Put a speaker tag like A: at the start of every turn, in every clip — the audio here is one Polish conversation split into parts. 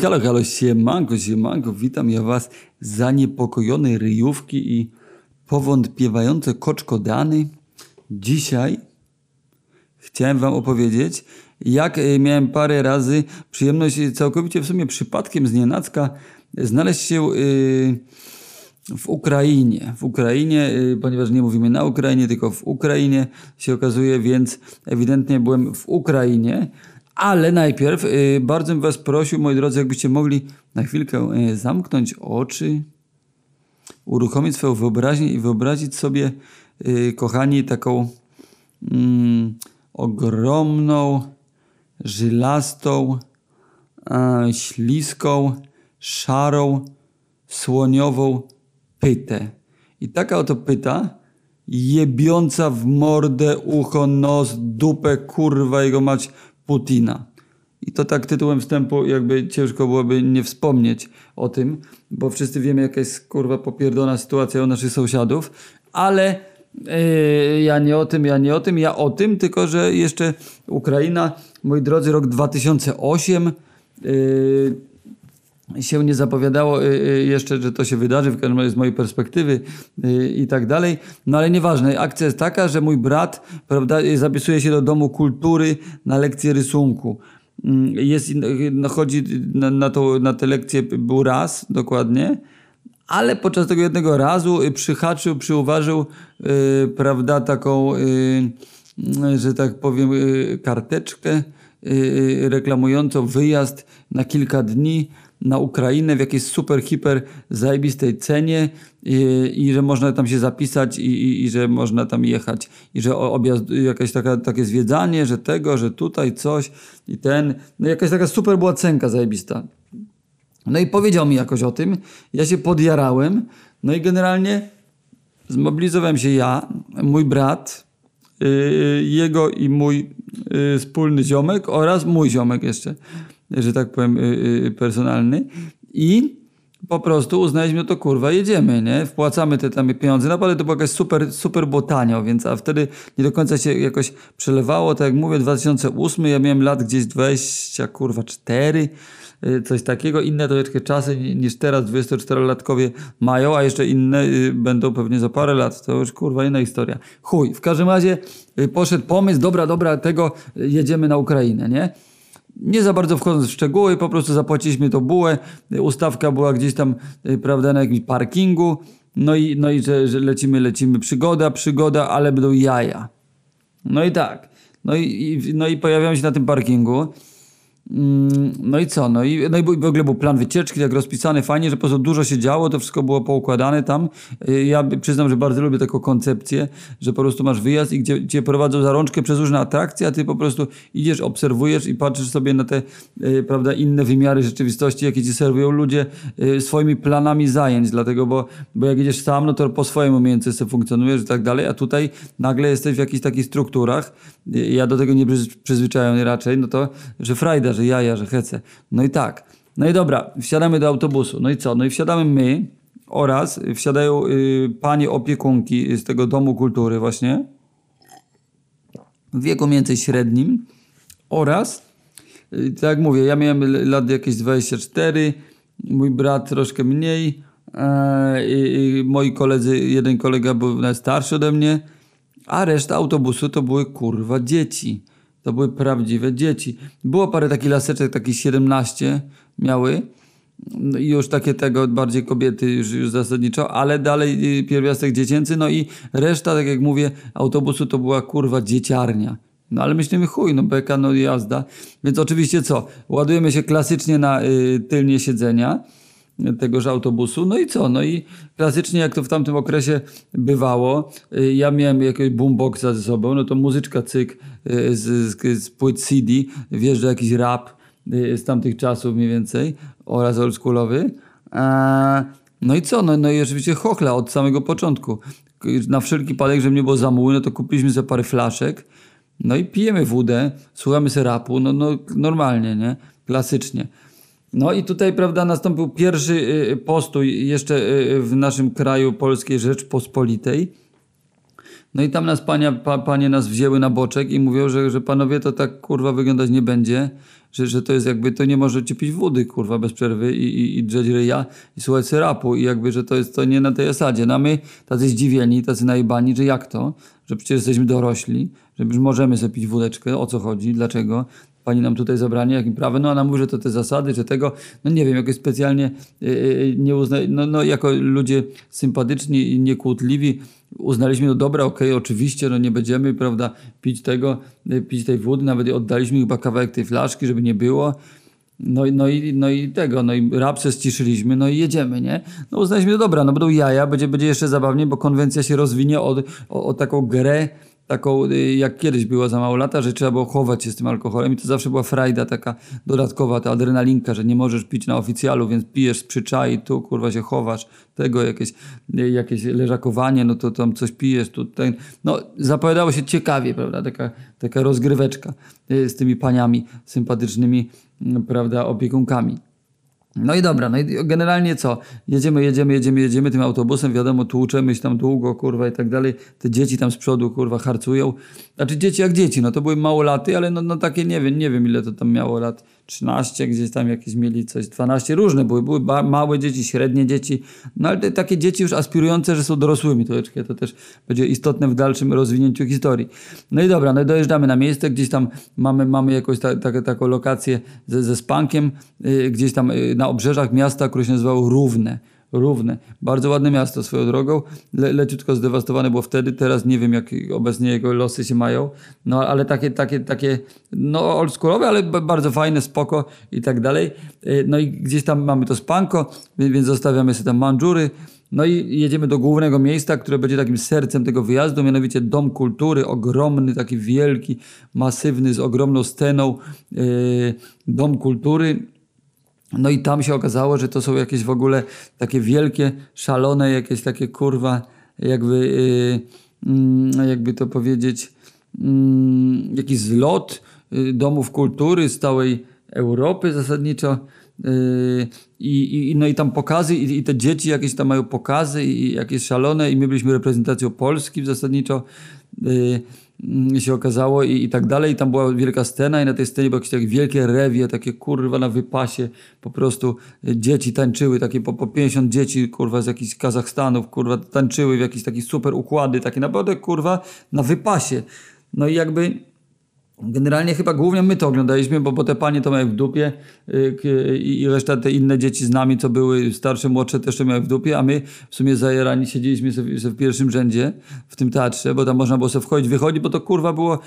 A: halo, halo, siemanko, siemanko, witam ja was zaniepokojone ryjówki i powątpiewające koczkodany. Dzisiaj chciałem wam opowiedzieć, jak e, miałem parę razy przyjemność, e, całkowicie w sumie przypadkiem z nienacka, znaleźć się e, w Ukrainie. W Ukrainie, ponieważ nie mówimy na Ukrainie, tylko w Ukrainie się okazuje, więc ewidentnie byłem w Ukrainie. Ale najpierw y, bardzo bym Was prosił, moi drodzy, jakbyście mogli na chwilkę y, zamknąć oczy, uruchomić swoją wyobraźnię i wyobrazić sobie, y, kochani, taką mm, ogromną, żylastą, śliską, szarą, słoniową pytę. I taka oto pyta, jebiąca w mordę, ucho, nos, dupę, kurwa jego mać, Putina. I to tak tytułem wstępu jakby ciężko byłoby nie wspomnieć o tym, bo wszyscy wiemy jaka jest kurwa popierdolona sytuacja u naszych sąsiadów, ale yy, ja nie o tym, ja nie o tym, ja o tym, tylko że jeszcze Ukraina, moi drodzy, rok 2008 yy, się nie zapowiadało y, y, jeszcze, że to się wydarzy, w każdym razie z mojej perspektywy y, i tak dalej. No ale nieważne, akcja jest taka, że mój brat prawda, zapisuje się do Domu Kultury na lekcję rysunku. Mm, jest, no, chodzi na, na, to, na tę lekcję był raz dokładnie, ale podczas tego jednego razu przyhaczył, przyuważył, yy, prawda, taką, yy, że tak powiem, yy, karteczkę reklamującą wyjazd na kilka dni na Ukrainę w jakiejś super, hiper zajebistej cenie i, i że można tam się zapisać i, i, i, że można tam jechać i że objazd, jakaś taka, takie zwiedzanie, że tego, że tutaj coś i ten, no jakaś taka super była cenka zajebista. No i powiedział mi jakoś o tym, ja się podjarałem, no i generalnie zmobilizowałem się ja, mój brat, yy, jego i mój yy, wspólny ziomek oraz mój ziomek jeszcze że tak powiem, y, y, personalny i po prostu uznaliśmy, no to kurwa, jedziemy, nie? Wpłacamy te tam pieniądze. Naprawdę to było jakaś super, super było tanio, więc a wtedy nie do końca się jakoś przelewało. Tak jak mówię, 2008, ja miałem lat gdzieś 20, kurwa, 4, y, coś takiego. Inne troszeczkę czasy niż teraz 24-latkowie mają, a jeszcze inne będą pewnie za parę lat. To już kurwa inna historia. Chuj, w każdym razie poszedł pomysł, dobra, dobra, tego jedziemy na Ukrainę, nie? Nie za bardzo wchodząc w szczegóły, po prostu zapłaciliśmy to bułę. Ustawka była gdzieś tam, y, prawda, na jakimś parkingu. No i, no i że, że lecimy, lecimy. Przygoda, przygoda, ale będą jaja. No i tak. No i, no i pojawiam się na tym parkingu. Mm, no i co? No i, no i w ogóle był plan wycieczki, tak rozpisany fajnie, że po prostu dużo się działo, to wszystko było poukładane tam. Y, ja przyznam, że bardzo lubię taką koncepcję, że po prostu masz wyjazd i gdzie cię prowadzą za rączkę przez różne atrakcje, a ty po prostu idziesz, obserwujesz i patrzysz sobie na te y, prawda, inne wymiary rzeczywistości, jakie ci serwują ludzie y, swoimi planami zajęć, dlatego, bo, bo jak idziesz sam, no to po swojemu umiejętności funkcjonujesz i tak dalej, a tutaj nagle jesteś w jakichś takich strukturach, ja do tego nie przyzwyczajony raczej, no to, że frajda, że jaja, że hece. No i tak. No i dobra, wsiadamy do autobusu. No i co? No i wsiadamy my oraz wsiadają y, panie opiekunki z tego domu kultury właśnie w wieku więcej średnim oraz y, tak jak mówię, ja miałem lat jakieś 24, mój brat troszkę mniej, e, i, moi koledzy, jeden kolega był starszy ode mnie, a reszta autobusu to były kurwa dzieci. To były prawdziwe dzieci. Było parę takich laseczek, takich 17 miały. No i już takie tego bardziej kobiety już, już zasadniczo, ale dalej y, pierwiastek dziecięcy, no i reszta, tak jak mówię, autobusu to była kurwa dzieciarnia. No ale myślimy chuj, no beka, no jazda. Więc oczywiście co? Ładujemy się klasycznie na y, tylnie siedzenia tegoż autobusu. No i co? No i klasycznie jak to w tamtym okresie bywało, y, ja miałem jakiegoś boomboxa ze sobą, no to muzyczka cyk y, z, z, z płyt CD, wjeżdża jakiś rap y, z tamtych czasów mniej więcej oraz oldschoolowy. No i co? No, no i oczywiście chochla od samego początku. Na wszelki padek, żeby nie było za no to kupiliśmy sobie parę flaszek, no i pijemy wódę, słuchamy sobie rapu, no, no normalnie, nie? Klasycznie. No i tutaj, prawda, nastąpił pierwszy postój jeszcze w naszym kraju Polskiej Rzeczpospolitej. No i tam nas pania, pa, panie nas wzięły na boczek i mówią, że, że panowie to tak kurwa wyglądać nie będzie, że, że to jest jakby, to nie możecie pić wody kurwa bez przerwy i, i, i drzeć ryja i słuchać syrapu i jakby, że to jest to nie na tej zasadzie. No a my tacy zdziwieni, tacy najbani, że jak to? Że przecież jesteśmy dorośli, że już możemy sobie pić wódeczkę, o co chodzi, dlaczego? Pani nam tutaj zabranie, jakim prawem? No ona mówi, że to te zasady, że tego, no nie wiem, jakoś specjalnie yy, nie uznaje, no, no jako ludzie sympatyczni i niekłótliwi uznaliśmy, no dobra, okej, okay, oczywiście, no nie będziemy, prawda, pić tego, yy, pić tej wody, nawet oddaliśmy chyba kawałek tej flaszki, żeby nie było. No, no, i, no i tego, no i rapsę ściszyliśmy, no i jedziemy, nie? No uznaliśmy, no dobra, no będą jaja, będzie, będzie jeszcze zabawniej, bo konwencja się rozwinie o, o, o taką grę, taką y, jak kiedyś było za mało lata, że trzeba było chować się z tym alkoholem i to zawsze była frajda taka dodatkowa, ta adrenalinka, że nie możesz pić na oficjalu, więc pijesz z przyczai, tu kurwa się chowasz, tego jakieś, y, jakieś leżakowanie, no to tam coś pijesz, tu ten, no zapowiadało się ciekawie, prawda, taka, taka rozgryweczka y, z tymi paniami sympatycznymi, prawda, opiekunkami. No i dobra, no i generalnie co? Jedziemy, jedziemy, jedziemy, jedziemy tym autobusem, wiadomo, tłuczemy się tam długo, kurwa i tak dalej. Te dzieci tam z przodu, kurwa, harcują. Znaczy dzieci jak dzieci, no to były małolaty, ale no, no takie nie wiem, nie wiem ile to tam miało lat. 13, gdzieś tam jakieś mieli coś, 12, różne były. Były małe dzieci, średnie dzieci, no ale takie dzieci już aspirujące, że są dorosłymi troszeczkę. To też będzie istotne w dalszym rozwinięciu historii. No i dobra, no i dojeżdżamy na miejsce, gdzieś tam mamy, mamy jakąś ta, ta, taką lokację ze, ze spankiem, yy, gdzieś tam yy, na obrzeżach miasta, które się nazywało Równe. Równe. Bardzo ładne miasto swoją drogą. Le, leciutko zdewastowane było wtedy, teraz nie wiem jak obecnie jego losy się mają. No ale takie, takie, takie no oldschoolowe, ale bardzo fajne, spoko i tak dalej. Y, No i gdzieś tam mamy to spanko, więc zostawiamy sobie tam mandżury. No i jedziemy do głównego miejsca, które będzie takim sercem tego wyjazdu, mianowicie Dom Kultury, ogromny, taki wielki, masywny, z ogromną sceną. y, Dom Kultury. No i tam się okazało, że to są jakieś w ogóle takie wielkie, szalone, jakieś takie kurwa, jakby, yy, jakby to powiedzieć, mm, jakiś zlot y, domów kultury z całej Europy zasadniczo. Yy, i, i, no i tam pokazy i, i te dzieci jakieś tam mają pokazy i jakieś szalone i my byliśmy reprezentacją Polski zasadniczo. Mm, się okazało i, i tak dalej. I tam była wielka scena i na tej scenie było jakieś takie wielkie rewie, takie kurwa na wypasie, po prostu dzieci tańczyły, takie po, po 50 dzieci kurwa z jakichś Kazachstanów, kurwa tańczyły w jakieś takie super układy, takie naprawdę kurwa na wypasie. No i jakby Generalnie chyba głównie my to oglądaliśmy, bo, bo te panie to miały w dupie y, i, reszta te inne dzieci z nami, co były starsze, młodsze, też to miały w dupie, a my w sumie zajerani siedzieliśmy sobie, sobie w pierwszym rzędzie w tym teatrze, bo tam można było sobie wchodzić, wychodzić, bo to kurwa było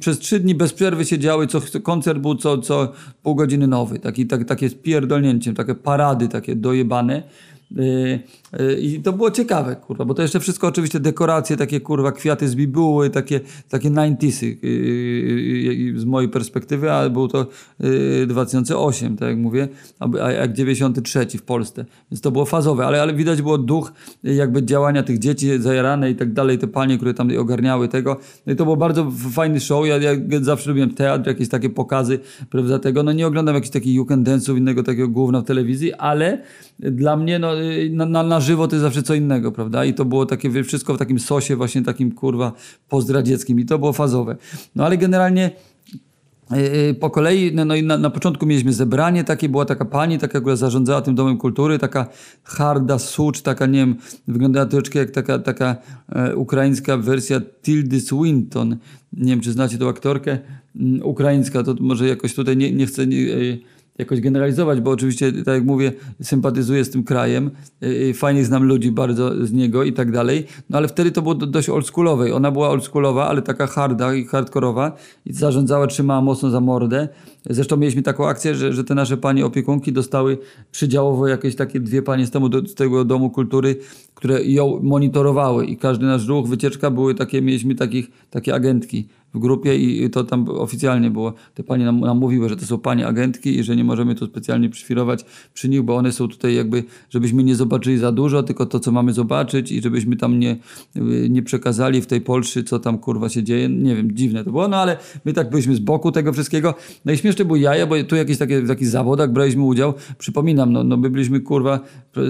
A: przez trzy dni bez przerwy się działy, co koncert był co, co pół godziny nowy, taki, tak, takie z pierdolnięciem, takie parady takie dojebane. Yy, I to było ciekawe, kurwa, bo to jeszcze wszystko oczywiście dekoracje, takie kurwa kwiaty z bibuły, takie, takie 90sy yy, yy, z mojej perspektywy, ale był to yy, 2008, tak jak mówię, a, jak 93 w Polsce. Więc to było fazowe, ale, ale widać było duch jakby działania tych dzieci zajarane i tak dalej, te panie, które tam ogarniały tego. No i to był bardzo fajny show. Ja, ja zawsze lubiłem teatr, jakieś takie pokazy, prawda, tego. No nie oglądam jakichś takich you can dance'ów, innego takiego gówna w telewizji, ale dla mnie no, y, na, na, na żywo to jest zawsze co innego, prawda? I to było takie wszystko w takim sosie właśnie takim kurwa pozdradzieckim i to było fazowe. No ale generalnie y, y, po kolei, no, no i na, na początku mieliśmy zebranie takie, była taka pani, taka, która zarządzała tym Domem Kultury, taka harda sucz, taka, nie wiem, wyglądała troszeczkę jak taka, taka e, ukraińska wersja Tildy Swinton. Nie wiem, czy znacie tą aktorkę mm, ukraińska, to może jakoś tutaj nie, nie chcę... Nie, y, jakoś generalizować, bo oczywiście, tak jak mówię, sympatyzuję z tym krajem, yy, fajnych znam ludzi bardzo z niego i tak dalej, no ale wtedy to było do, dość oldschoolowe. Ona była oldschoolowa, ale taka harda i hardkorowa i zarządzała, trzymała mocno za mordę. Zresztą mieliśmy taką akcję, że, że te nasze panie opiekunki dostały przydziałowo jakieś takie dwie panie z, z tego Domu Kultury, które ją monitorowały i każdy nasz ruch, wycieczka były takie, mieliśmy takich, takie agentki, w grupie i to tam oficjalnie było. Te panie nam, nam mówiły, że to są panie agentki i że nie możemy tu specjalnie przyświrować przy nich, bo one są tutaj jakby, żebyśmy nie zobaczyli za dużo, tylko to, co mamy zobaczyć i żebyśmy tam nie, nie przekazali w tej Polsce, co tam kurwa się dzieje. Nie wiem, dziwne to było, no ale my tak byliśmy z boku tego wszystkiego. No i był jaja, bo tu jakieś takie, w takich zawodach braliśmy udział. Przypominam, no, no my byliśmy kurwa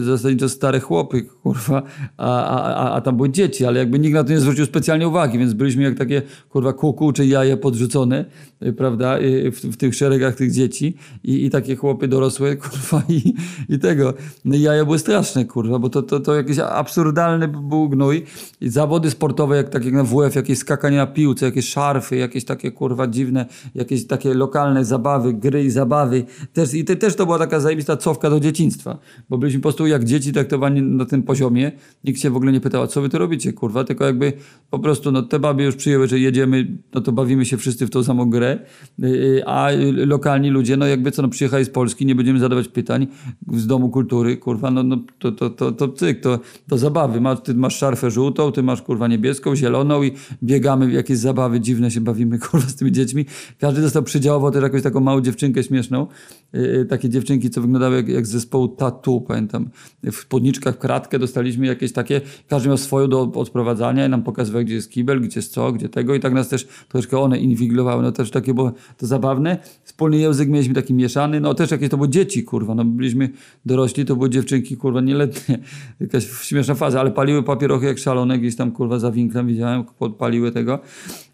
A: zasadniczo stare chłopy, kurwa, a, a, a tam były dzieci, ale jakby nikt na to nie zwrócił specjalnie uwagi, więc byliśmy jak takie kurwa kuku czy jaje podrzucone, y, prawda, y, w, w tych szeregach tych dzieci i, i takie chłopy dorosłe, kurwa, i, i tego. No i jaja były straszne, kurwa, bo to, to, to jakiś absurdalny był gnój. I zawody sportowe, jak tak jak na WF, jakieś skakanie na piłce, jakieś szarfy, jakieś takie kurwa dziwne, jakieś takie lokalne zabawy, gry i zabawy. Też, I te, też to była taka zajebista cofka do dzieciństwa, bo byliśmy po prostu jak dzieci traktowani na tym poziomie. Nikt się w ogóle nie pytał, co wy tu robicie, kurwa, tylko jakby po prostu, no te babie już przyjęły, że jedziemy, no to bawimy się wszyscy w tą samą grę, y, y, a lokalni ludzie, no jakby co, no przyjechali z Polski, nie będziemy zadawać pytań z Domu Kultury, kurwa, no, no to, to, to, to cyk, to, to zabawy. Masz, ty masz szarfę żółtą, ty masz kurwa niebieską, zieloną i biegamy w jakieś zabawy dziwne się bawimy kurwa z tymi dziećmi. Każdy dostał przydziałowo też jakąś taką małą dziewczynkę śmieszną. Yy, takie dziewczynki, co wyglądały jak, jak z zespołu Tatu, pamiętam. W spódniczkach kratkę dostaliśmy jakieś takie, każdy miał swoją do odprowadzania i nam pokazywał, gdzie jest kibel, gdzie jest co, gdzie tego i tak nas też troszkę one inwigilowały. No też takie było to zabawne. Wspólny język mieliśmy taki mieszany, no też jakieś to były dzieci, kurwa. No byliśmy dorośli, to były dziewczynki, kurwa, nieletnie. Jakaś śmieszna faza, ale paliły papierochy jak szalone, gdzieś tam, kurwa, za winklem widziałem, podpaliły tego.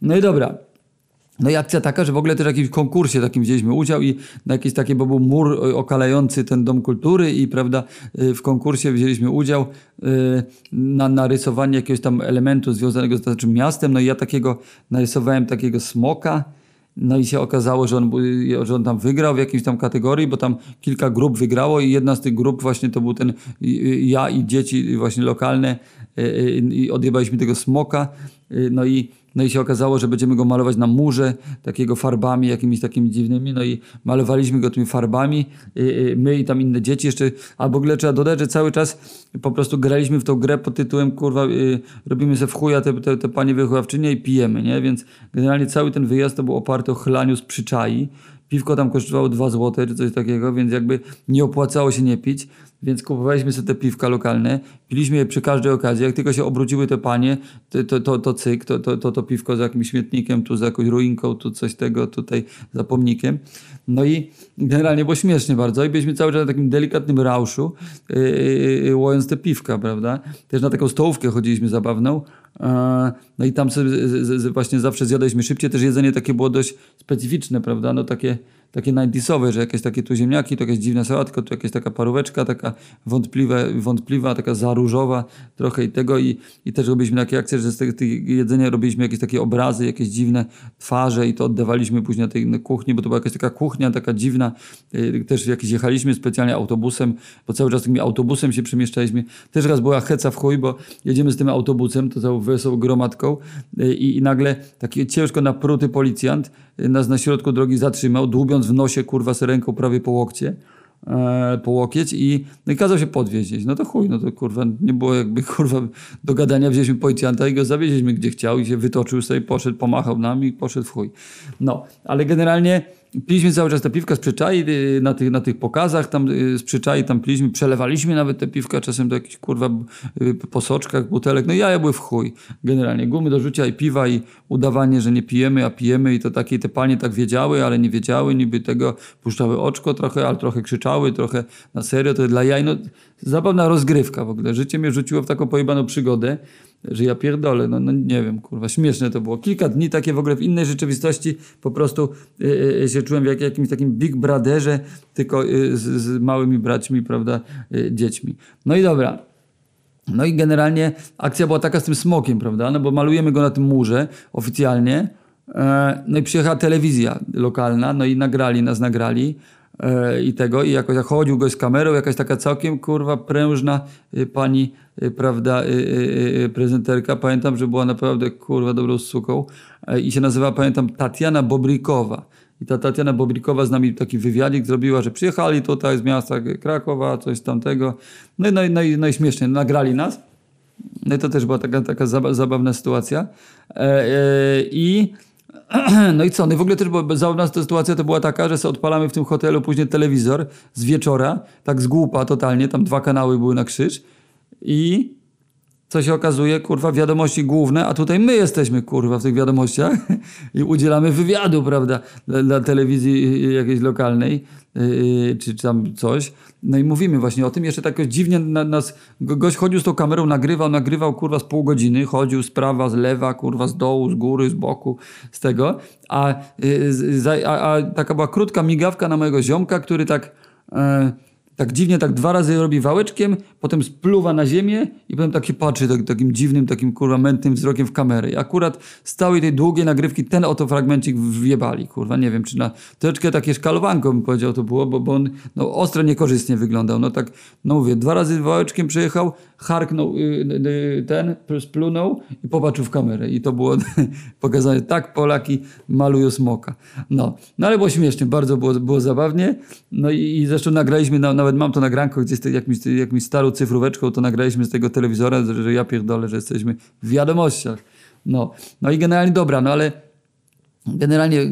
A: No i dobra. No i akcja taka, że w ogóle też w jakimś konkursie takim wzięliśmy udział i na jakieś takie, bo był mur okalający ten Dom Kultury i prawda, w konkursie wzięliśmy udział na narysowanie jakiegoś tam elementu związanego z naszym miastem. No i ja takiego narysowałem takiego smoka. No i się okazało, że on, że on tam wygrał w jakiejś tam kategorii, bo tam kilka grup wygrało i jedna z tych grup właśnie to był ten ja i dzieci właśnie lokalne i odjebaliśmy tego smoka. No i no i się okazało, że będziemy go malować na murze, takiego farbami jakimiś takimi dziwnymi. No i malowaliśmy go tymi farbami, my i tam inne dzieci jeszcze. A w ogóle trzeba dodać, że cały czas po prostu graliśmy w tą grę pod tytułem, kurwa, robimy sobie w chuja te, te, te panie wychowawczynie i pijemy, nie? Więc generalnie cały ten wyjazd to był oparty o chlaniu z przyczai. Piwko tam kosztowało 2 zł czy coś takiego, więc jakby nie opłacało się nie pić. Więc kupowaliśmy sobie te piwka lokalne, piliśmy je przy każdej okazji. Jak tylko się obróciły te panie, to, to, to, to cyk, to, to, to, to piwko za jakimś śmietnikiem, tu za jakąś ruinką, tu coś tego, tutaj za pomnikiem. No i generalnie było śmiesznie bardzo i byliśmy cały czas na takim delikatnym rauszu, yy, yy, łojąc te piwka, prawda? Też na taką stołówkę chodziliśmy zabawną. No i tam sobie właśnie zawsze zjadaliśmy szybciej. Też jedzenie takie było dość specyficzne, prawda? No takie takie 90 że jakieś takie tu ziemniaki, to jakaś dziwna sałatka, tu jakaś taka paróweczka, taka wątpliwa, wątpliwa taka zaróżowa trochę i tego i, i też robiliśmy takie akcje, że z tego jedzenia robiliśmy jakieś takie obrazy, jakieś dziwne twarze i to oddawaliśmy później na tej kuchni, bo to była jakaś taka kuchnia, taka dziwna, yy, też jakiś jechaliśmy specjalnie autobusem, bo cały czas takim autobusem się przemieszczaliśmy. Też raz była heca w chuj, bo jedziemy z tym autobusem, to całą wesołą gromadką yy, i nagle taki ciężko napruty policjant nas na środku drogi zatrzymał, dłubiąc w nosie, kurwa, z ręką prawie po łokcie, e, po łokieć i, no i kazał się podwieźć. No to chuj, no to kurwa, nie było jakby kurwa do gadania, wzięliśmy policjanta i go zawieźliśmy gdzie chciał i się wytoczył sobie, poszedł, pomachał nam i poszedł w chuj. No, ale generalnie Piliśmy cały czas te piwka z przyczai y, na tych, na tych pokazach, tam y, z przyczai tam piliśmy, przelewaliśmy nawet te piwka czasem do jakichś kurwa y, posoczkach, butelek. No jaja były w chuj generalnie. Gumy do rzucia i piwa i udawanie, że nie pijemy, a pijemy i to takie te panie tak wiedziały, ale nie wiedziały, niby tego puszczały oczko trochę, ale trochę krzyczały, trochę na serio. To dla jaj, no zabawna rozgrywka w ogóle. Życie mnie rzuciło w taką pojebaną przygodę że ja pierdolę, no, no nie wiem, kurwa, śmieszne to było. Kilka dni takie w ogóle w innej rzeczywistości po prostu y, y, się czułem jak jakimś takim big brotherze, tylko y, z, z, małymi braćmi, prawda, y, dziećmi. No i dobra. No i generalnie akcja była taka z tym smokiem, prawda, no bo malujemy go na tym murze oficjalnie, e, no i przyjechała telewizja lokalna, no i nagrali nas, nagrali i tego, i jakoś jak chodził goś z kamerą, jakaś taka całkiem, kurwa, prężna y, pani Y, prawda, y, prezenterka. Pamiętam, że była naprawdę kurwa dobrą suką e, i się nazywa, pamiętam, Tatiana Bobrikowa. I ta Tatiana Bobrikowa z nami taki wywiadik zrobiła, że przyjechali tutaj z miasta Krakowa, coś tamtego. No i, no, no, no i śmiesznie, nagrali nas. No i to też była taka, taka zabawna sytuacja. E, e, I No i co? No i w ogóle też bo za nas ta sytuacja to była taka, że sobie odpalamy w tym hotelu później telewizor z wieczora, tak z głupa totalnie, tam dwa kanały były na krzyż i co się okazuje, kurwa, wiadomości główne, a tutaj my jesteśmy, kurwa, w tych wiadomościach i udzielamy wywiadu, prawda, dla, dla telewizji jakiejś lokalnej, yy, czy, czy tam coś. No i mówimy właśnie o tym. Jeszcze tak dziwnie na, nas, gość chodził z tą kamerą, nagrywał, nagrywał, kurwa, z pół godziny, chodził z prawa, z lewa, kurwa, z dołu, z góry, z boku, z tego, a, yy, a, a taka była krótka migawka na mojego ziomka, który tak... Yy, tak dziwnie, tak dwa razy robi wałeczkiem, potem spluwa na ziemię i potem tak się patrzy tak, takim dziwnym, takim kurwa mętnym wzrokiem w kamerę. I akurat z całej tej długiej nagrywki ten oto fragmencik wjebali, kurwa, nie wiem, czy na troszeczkę takie szkalowanko bym powiedział to było, bo, bo on no, ostro niekorzystnie wyglądał. No tak, no mówię, dwa razy wałeczkiem przejechał, harknął yy, yy, ten, splunął i popatrzył w kamerę. I to było pokazane, tak Polaki malują smoka. No, no ale było śmiesznie, bardzo było, było zabawnie. No i, i zresztą nagraliśmy na, nawet mam to nagranko gdzieś jakimś, jakimś starą cyfróweczką, to nagraliśmy z tego telewizora, że ja pierdolę, że jesteśmy w wiadomościach. No, no i generalnie dobra, no ale generalnie,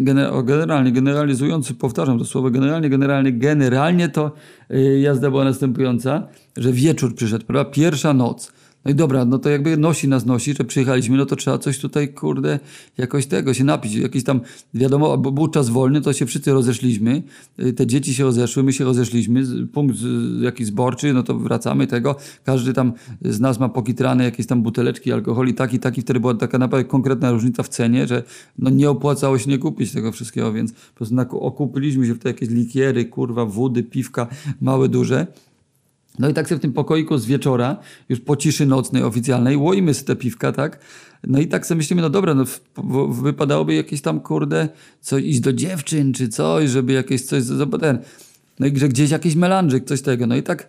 A: generalnie, generalizując, powtarzam to słowo, generalnie, generalnie, generalnie to yy, jazda była następująca, że wieczór przyszedł, prawda? Pierwsza noc. No i dobra, no to jakby nosi nas nosi, że przyjechaliśmy, no to trzeba coś tutaj, kurde, jakoś tego się napić. Jakiś tam, wiadomo, bo był czas wolny, to się wszyscy rozeszliśmy. Y, te dzieci się rozeszły, my się rozeszliśmy. Punkt jakiś zborczy, no to wracamy tego. Każdy tam z nas ma pokitrane jakieś tam buteleczki alkoholi, taki, taki. Wtedy była taka naprawdę konkretna różnica w cenie, że no nie opłacało się nie kupić tego wszystkiego, więc po prostu okupiliśmy się w te jakieś likiery, kurwa, wody, piwka, małe, duże. No i tak sobie w tym pokoiku z wieczora, już po ciszy nocnej oficjalnej, łoimy sobie te piwka, tak? No i tak sobie myślimy, no dobra, no wypadałoby jakieś tam, kurde, coś iść do dziewczyn czy coś, żeby jakieś coś, ten, no i że gdzieś jakiś melanżyk, coś tego. No i tak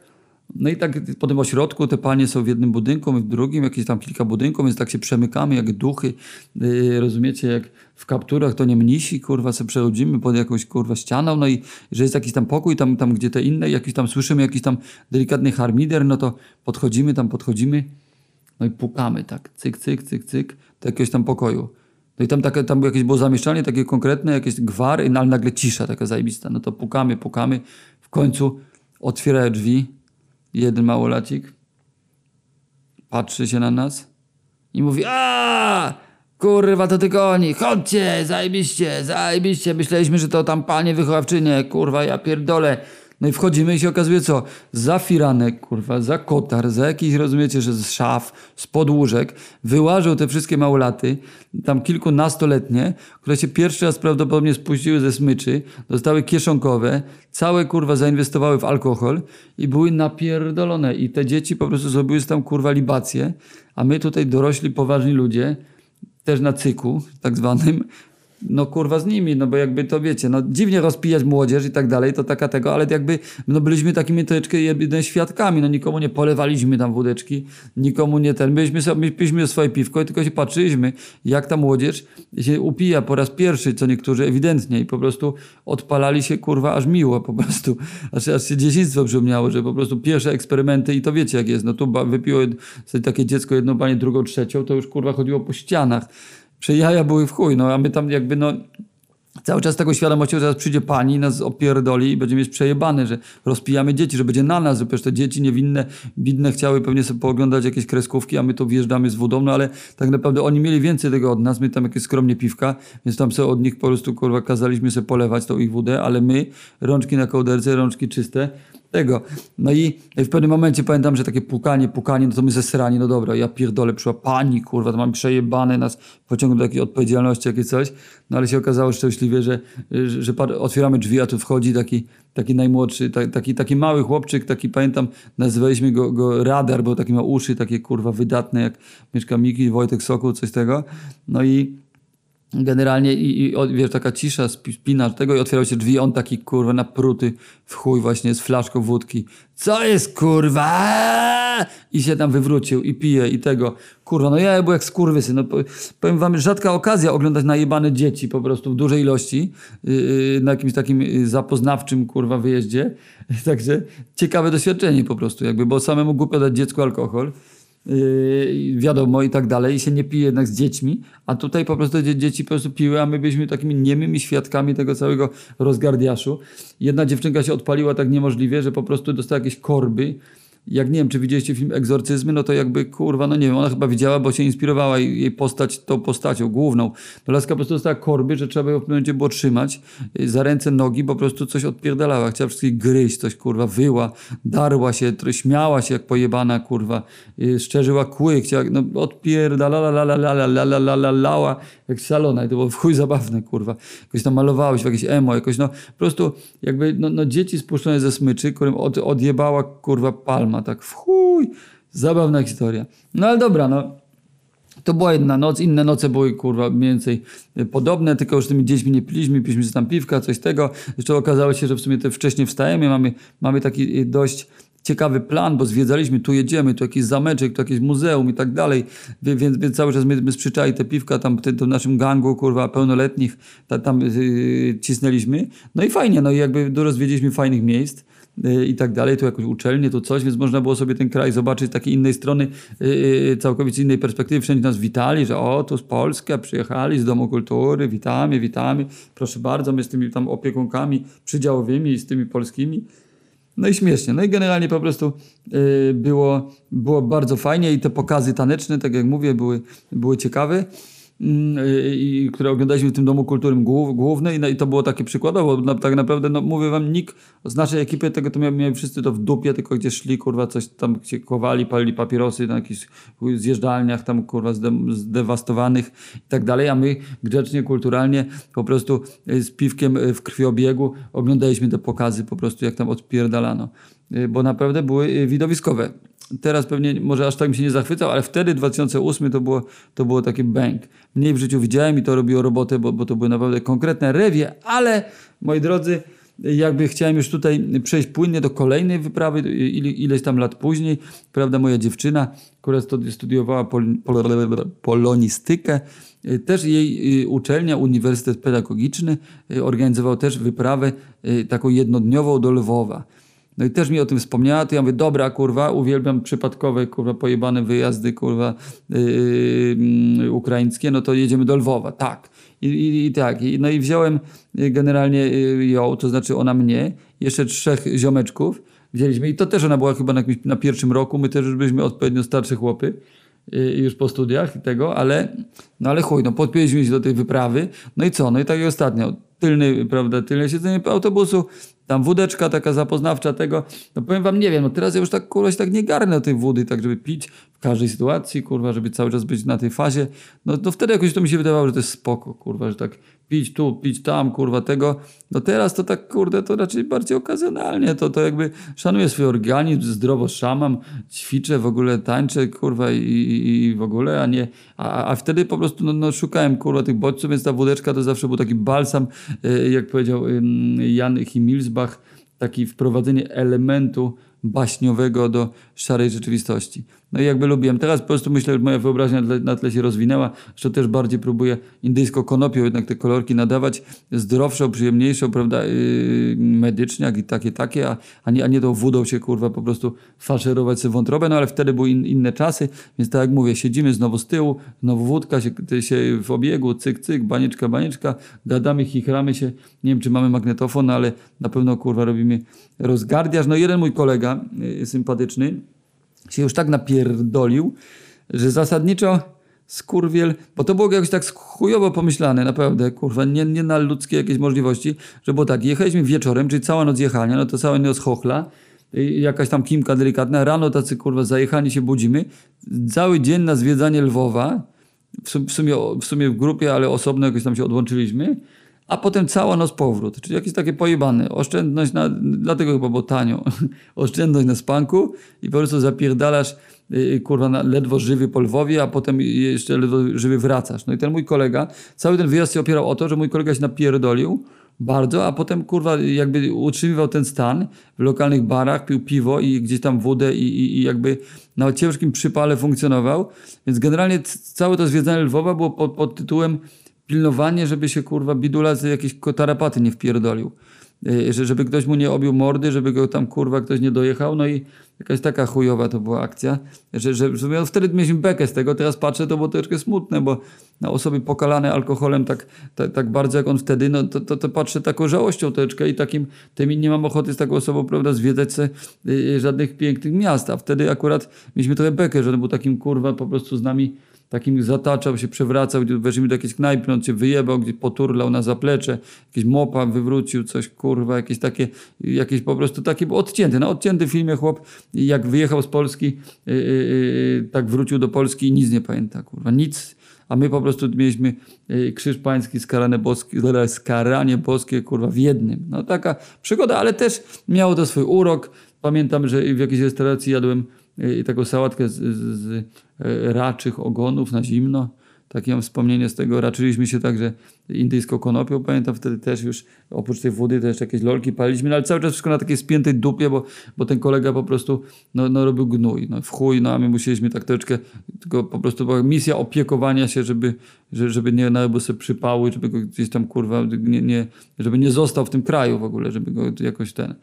A: no i tak po tym ośrodku te panie są w jednym budynku, w drugim, jakieś tam kilka budynków, więc tak się przemykamy jak duchy, yy, rozumiecie, jak w kapturach to nie mnisi, kurwa, sobie przechodzimy pod jakąś, kurwa, ścianą, no i że jest jakiś tam pokój, tam, tam gdzie te inne, jakiś tam słyszymy jakiś tam delikatny harmider, no to podchodzimy, tam podchodzimy, no i pukamy tak, cyk, cyk, cyk, cyk, do jakiegoś tam pokoju. No i tam, takie, tam jakieś było zamieszczanie takie konkretne, jakieś gwary, no ale nagle cisza taka zajebista. No to pukamy, pukamy, w końcu otwierają drzwi, jeden małolacik patrzy się na nas i mówi a kurwa to tylko oni, chodźcie, zajebiście, zajebiście, myśleliśmy, że to tam panie wychowawczynie, kurwa ja pierdolę, no i wchodzimy i się okazuje co? Za firanek, kurwa, za kotar, za jakiś, rozumiecie, że z szaf, z podłóżek, wyłażą te wszystkie małolaty, tam kilkunastoletnie, które się pierwszy raz prawdopodobnie spuściły ze smyczy, dostały kieszonkowe, całe, kurwa, zainwestowały w alkohol i były napierdolone. I te dzieci po prostu zrobiły tam, kurwa, libację, a my tutaj dorośli, poważni ludzie, też na cyku, tak zwanym, no kurwa z nimi, no bo jakby to wiecie, no dziwnie rozpijać młodzież i tak dalej, to taka tego, ale jakby no byliśmy takimi troszeczkę świadkami, no nikomu nie polewaliśmy tam wódeczki, nikomu nie ten, byliśmy, sobie, piliśmy swoje piwko i tylko się patrzyliśmy, jak ta młodzież się upija po raz pierwszy, co niektórzy ewidentnie i po prostu odpalali się kurwa aż miło po prostu, aż, aż się dzieciństwo przypomniało, że po prostu pierwsze eksperymenty i to wiecie jak jest, no tu wypiło sobie takie dziecko jedną panie, drugą, trzecią, to już kurwa chodziło po ścianach, że jaja były w chuj, no a my tam jakby no cały czas tego świadomością, że teraz przyjdzie pani, nas opierdoli i będziemy mieć przejebane, że rozpijamy dzieci, że będzie na nas, że przecież te dzieci niewinne, bidne chciały pewnie sobie pooglądać jakieś kreskówki, a my to wjeżdżamy z wodą, no ale tak naprawdę oni mieli więcej tego od nas, my tam jakieś skromnie piwka, więc tam sobie od nich po prostu kurwa kazaliśmy sobie polewać tą ich wódę, ale my, rączki na kołderce, rączki czyste, tego. No i w pewnym momencie pamiętam, że takie pukanie, pukanie, no to my zesrani, no dobra, ja pierdolę, przyszła pani, kurwa, to mam przejebane, nas pociągnął do jakiejś odpowiedzialności, jakieś coś, no ale się okazało szczęśliwie, że, że, że otwieramy drzwi, a tu wchodzi taki, taki najmłodszy, taki, taki mały chłopczyk, taki pamiętam, nazywaliśmy go, go Radar, bo taki ma uszy takie, kurwa, wydatne, jak Mieszka Miki, Wojtek Sokół, coś tego, no i generalnie i, i wiesz, taka cisza, spina tego i otwierał się drzwi, on taki kurwa napruty w chuj właśnie z flaszką wódki. Co jest kurwa? I się tam wywrócił i pije i tego. Kurwa, no ja byłem jak skurwysy. No, powiem wam, rzadka okazja oglądać najebane dzieci po prostu w dużej ilości yy, na jakimś takim y, zapoznawczym kurwa wyjeździe. Także ciekawe doświadczenie po prostu jakby, bo samemu głupio dać dziecku alkohol. Yy, wiadomo i tak dalej, i się nie pije jednak z dziećmi, a tutaj po prostu dzie- dzieci po prostu piły, a my byliśmy takimi niemymi świadkami tego całego rozgardiaszu. Jedna dziewczynka się odpaliła tak niemożliwie, że po prostu dostała jakieś korby jak nie wiem, czy widzieliście film Egzorcyzmy, no to jakby kurwa, no nie wiem, ona chyba widziała, bo się inspirowała jej postać tą postacią główną. No laska po prostu dostała korby, że trzeba było w pewnym momencie było trzymać y, za ręce, nogi, bo po prostu coś odpierdalała. Chciała wszystkich gryźć, coś kurwa, wyła, darła się, śmiała się jak pojebana kurwa, y, szczerzyła kły, chciała, no odpierdalała, jak salona i to było w chuj zabawne kurwa. Jakoś tam malowałeś w jakieś emo, jakoś no po prostu jakby no, no dzieci spuszczone ze smyczy, którym od, odjebała kurwa palma tak w chuj. Zabawna historia. No ale dobra, no to była jedna noc, inne noce były kurwa mniej więcej y, podobne, tylko już tymi dziećmi nie piliśmy, piliśmy tam piwka, coś tego. Jeszcze okazało się, że w sumie te wcześniej wstajemy, mamy, mamy taki y, dość ciekawy plan, bo zwiedzaliśmy, tu jedziemy, tu jakiś zameczek, tu jakieś muzeum i tak dalej, więc, więc cały czas my, my sprzyczali te piwka tam w naszym gangu, kurwa, pełnoletnich, ta, tam yy, cisnęliśmy. No i fajnie, no i jakby dużo zwiedziliśmy fajnych miejsc i tak dalej, tu jakąś uczelnię, tu coś, więc można było sobie ten kraj zobaczyć z takiej innej strony, yy, całkowicie innej perspektywy. Wszędzie nas witali, że o, tu z Polski, przyjechali z Domu Kultury, witamy, witamy, proszę bardzo, my z tymi tam opiekunkami przydziałowymi i z tymi polskimi. No i śmiesznie. No i generalnie po prostu y, było, było bardzo fajnie i te pokazy taneczne, tak jak mówię, były, były ciekawe. Mm, y, i które oglądaliśmy w tym Domu Kultury głów- Głównej no i to było takie przykładowo, tak naprawdę, no mówię wam, nikt z naszej ekipy tego to miał, mieli wszyscy to w dupie, tylko gdzie szli, kurwa, coś tam się chowali, palili papierosy na jakichś zjeżdżalniach tam, kurwa, zdewastowanych i tak dalej, a my grzecznie, kulturalnie po prostu y, z piwkiem y, w krwiobiegu oglądaliśmy te pokazy po prostu, jak tam odpierdalano, bo naprawdę były widowiskowe. Teraz pewnie może aż tak mi się nie zachwycał, ale wtedy 2008 to było, to było taki bang. Mniej w życiu widziałem i to robiło robotę, bo, bo to były naprawdę konkretne rewie, ale moi drodzy, jakby chciałem już tutaj przejść płynnie do kolejnej wyprawy, ile, ileś tam lat później, prawda, moja dziewczyna, która studi- studiowała pol, pol, polonistykę, też jej y, uczelnia, Uniwersytet Pedagogiczny y, organizował też wyprawę y, taką jednodniową do Lwowa. No i też mi o tym wspomniała, to ja mówię, dobra kurwa, uwielbiam przypadkowe kurwa pojebane wyjazdy kurwa yy, ukraińskie, no to jedziemy do Lwowa, tak. I, i, i tak, I, no i wziąłem y, generalnie ją, to znaczy ona mnie, jeszcze trzech ziomeczków wzięliśmy i to też ona była chyba na, jakimś, na pierwszym roku, my też już byliśmy odpowiednio starsze chłopy już po studiach i tego, ale no ale chuj, no podpięliśmy się do tej wyprawy, no i co, no i tak jak ostatnio, tylny, prawda, tylne siedzenie autobusu, tam wódeczka taka zapoznawcza tego, no powiem wam, nie wiem, no teraz ja już tak kurwa tak nie garnę tej wody, tak żeby pić w każdej sytuacji, kurwa, żeby cały czas być na tej fazie, no, no wtedy jakoś to mi się wydawało, że to jest spoko, kurwa, że tak pić tu, pić tam, kurwa, tego, no teraz to tak, kurde, to raczej bardziej okazjonalnie, to, to jakby szanuję swój organizm, zdrowo szamam, ćwiczę, w ogóle tańczę, kurwa, i, i, w ogóle, a nie, a, a wtedy po prostu, no, no szukałem, kurwa, tych bodźców, więc ta wódeczka to zawsze był taki balsam, y, jak powiedział Jan Himilsbach, taki wprowadzenie elementu baśniowego do szarej rzeczywistości. No i jakby lubiłem. Teraz po prostu myślę, że moja wyobraźnia na tle, się rozwinęła, że też bardziej próbuję indyjską konopią jednak te kolorki nadawać, zdrowszą, przyjemniejszą, prawda, yy, medycznie, jak i takie, takie, a, a, nie, a nie tą wódą się, kurwa, po prostu faszerować sobie wątrobę, no ale wtedy były in, inne czasy, więc tak jak mówię, siedzimy znowu z tyłu, znowu wódka się, się w obiegu, cyk, cyk, banieczka, banieczka, gadamy, chichramy się, nie wiem, czy mamy magnetofon, ale na pewno, kurwa, robimy rozgardiaż. No jeden mój kolega, yy, sympatyczny, się już tak napierdolił, że zasadniczo skurwiel, bo to było jakoś tak chujowo pomyślane, naprawdę, kurwa, nie, nie na ludzkie jakieś możliwości, że było tak, jechaliśmy wieczorem, czyli cała noc jechania, no to cała noc chochla, jakaś tam kimka delikatna, rano tacy, kurwa, zajechani się budzimy, cały dzień na zwiedzanie Lwowa, w sumie, w sumie w grupie, ale osobno jakoś tam się odłączyliśmy, a potem cała noc powrót, czyli jakieś takie pojebane. Oszczędność na, dlatego chyba było tanio. Oszczędność na spanku i po prostu zapierdalasz yy, kurwa na, ledwo żywy po Lwowie, a potem jeszcze ledwo żywy wracasz. No i ten mój kolega, cały ten wyjazd się opierał o to, że mój kolega się napierdolił bardzo, a potem kurwa jakby utrzymywał ten stan w lokalnych barach, pił piwo i gdzieś tam wodę i, i, i jakby na ciężkim przypale funkcjonował. Więc generalnie całe to zwiedzanie Lwowa było pod, pod tytułem pilnowanie, żeby się kurwa bidula z jakiejś tarapaty nie wpierdolił. y, że, żeby ktoś mu nie obił mordy, żeby go tam kurwa ktoś nie dojechał, no i jakaś taka chujowa to była akcja, że, że, że wtedy mieliśmy bekę z tego, teraz patrzę, to było troszkę smutne, bo na osoby pokalane alkoholem tak, tak, tak bardzo jak on wtedy, no to, to, to patrzę taką żałością troszeczkę i takim, tym nie mam ochoty z taką osobą, prawda, zwiedzać se, y, żadnych pięknych miast, a wtedy akurat mieliśmy trochę bekę, że on był takim kurwa po prostu z nami takim zataczał się, przewracał, weszliśmy do jakiejś knajpy, on się wyjebał, gdzie poturlał na zaplecze, jakieś mopa wywrócił, coś kurwa, jakieś takie, jakieś po prostu takie, był odcięty, na odcięty filmie chłop, jak wyjechał z Polski, yy, yy, tak wrócił do Polski i nic nie pamięta, kurwa, nic, a my po prostu mieliśmy yy, krzyż pański, skarane boskie, skaranie boskie, kurwa, w jednym. No taka przygoda, ale też miało to swój urok. Pamiętam, że w jakiejś restauracji jadłem i taką sałatkę z, z, z raczych ogonów na zimno. Takie mam wspomnienie z tego. Raczyliśmy się także indyjską konopią. Pamiętam wtedy też już oprócz tej wody też jakieś lolki paliliśmy, no ale cały czas wszystko na takiej spiętej dupie, bo, bo ten kolega po prostu no, no robił gnój. No, w chuj, no a my musieliśmy tak troszeczkę, tylko po prostu była misja opiekowania się, żeby, żeby nie narobił sobie przypały, żeby go gdzieś tam kurwa, nie, nie, żeby nie został w tym kraju w ogóle, żeby go jakoś ten...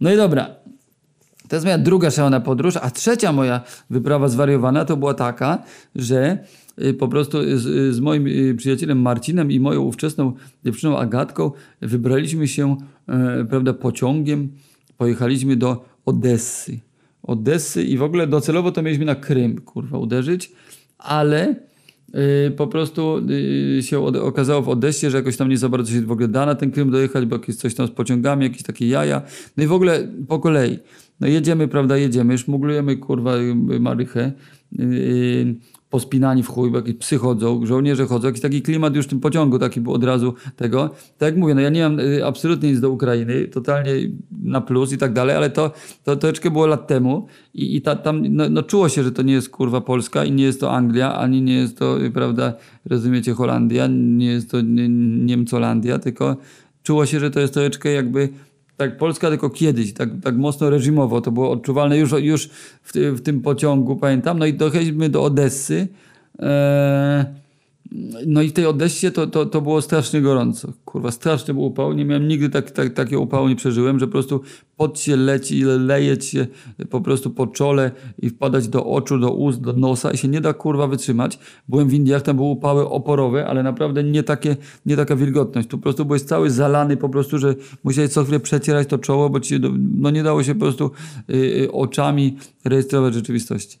A: No i dobra, to jest moja druga szalona podróż, a trzecia moja wyprawa zwariowana to była taka, że y, po prostu z, z, moim y, przyjacielem Marcinem i moją ówczesną dziewczyną Agatką wybraliśmy się e, prawda, pociągiem, pojechaliśmy do Odessy. Odessy i w ogóle docelowo to mieliśmy na Krym, kurwa, uderzyć, ale y, po prostu się okazało w Odessie, że jakoś tam nie za bardzo się w ogóle da na ten Krym dojechać, bo jakieś coś tam z pociągami, jakieś takie jaja. No i w ogóle po kolei. No jedziemy, prawda, jedziemy, szmuglujemy, kurwa, y, marychę, yy, pospinani w chuj, bo jakieś psy chodzą, żołnierze chodzą, jakiś taki klimat już w tym pociągu taki był od razu tego. Tak jak mówię, no ja nie mam y, absolutnie nic do Ukrainy, totalnie na plus i tak dalej, ale to, to troszeczkę było lat temu i, i ta, tam no, no, czuło się, że to nie jest kurwa Polska i nie jest to Anglia, ani nie jest to, y, prawda, rozumiecie, Holandia, nie jest to Niemcolandia, tylko czuło się, że to jest troszeczkę jakby tak Polska tylko kiedyś, tak, tak mocno reżimowo, to było odczuwalne już, już w, w tym pociągu, pamiętam. No i dojechaliśmy do Odessy. Eee, no i w tej Odessie to, to, to było strasznie gorąco. Kurwa, straszny był upał. Nie miałem nigdy tak, tak, takiego upału, nie przeżyłem, że po prostu pot się leci, leje się po prostu po czole i wpadać do oczu, do ust, do nosa i się nie da kurwa wytrzymać. Byłem w Indiach, tam były upały oporowe, ale naprawdę nie, takie, nie taka wilgotność. Tu po prostu byłeś cały zalany po prostu, że musiałeś co chwilę przecierać to czoło, bo ci no nie dało się po prostu y, oczami rejestrować rzeczywistości.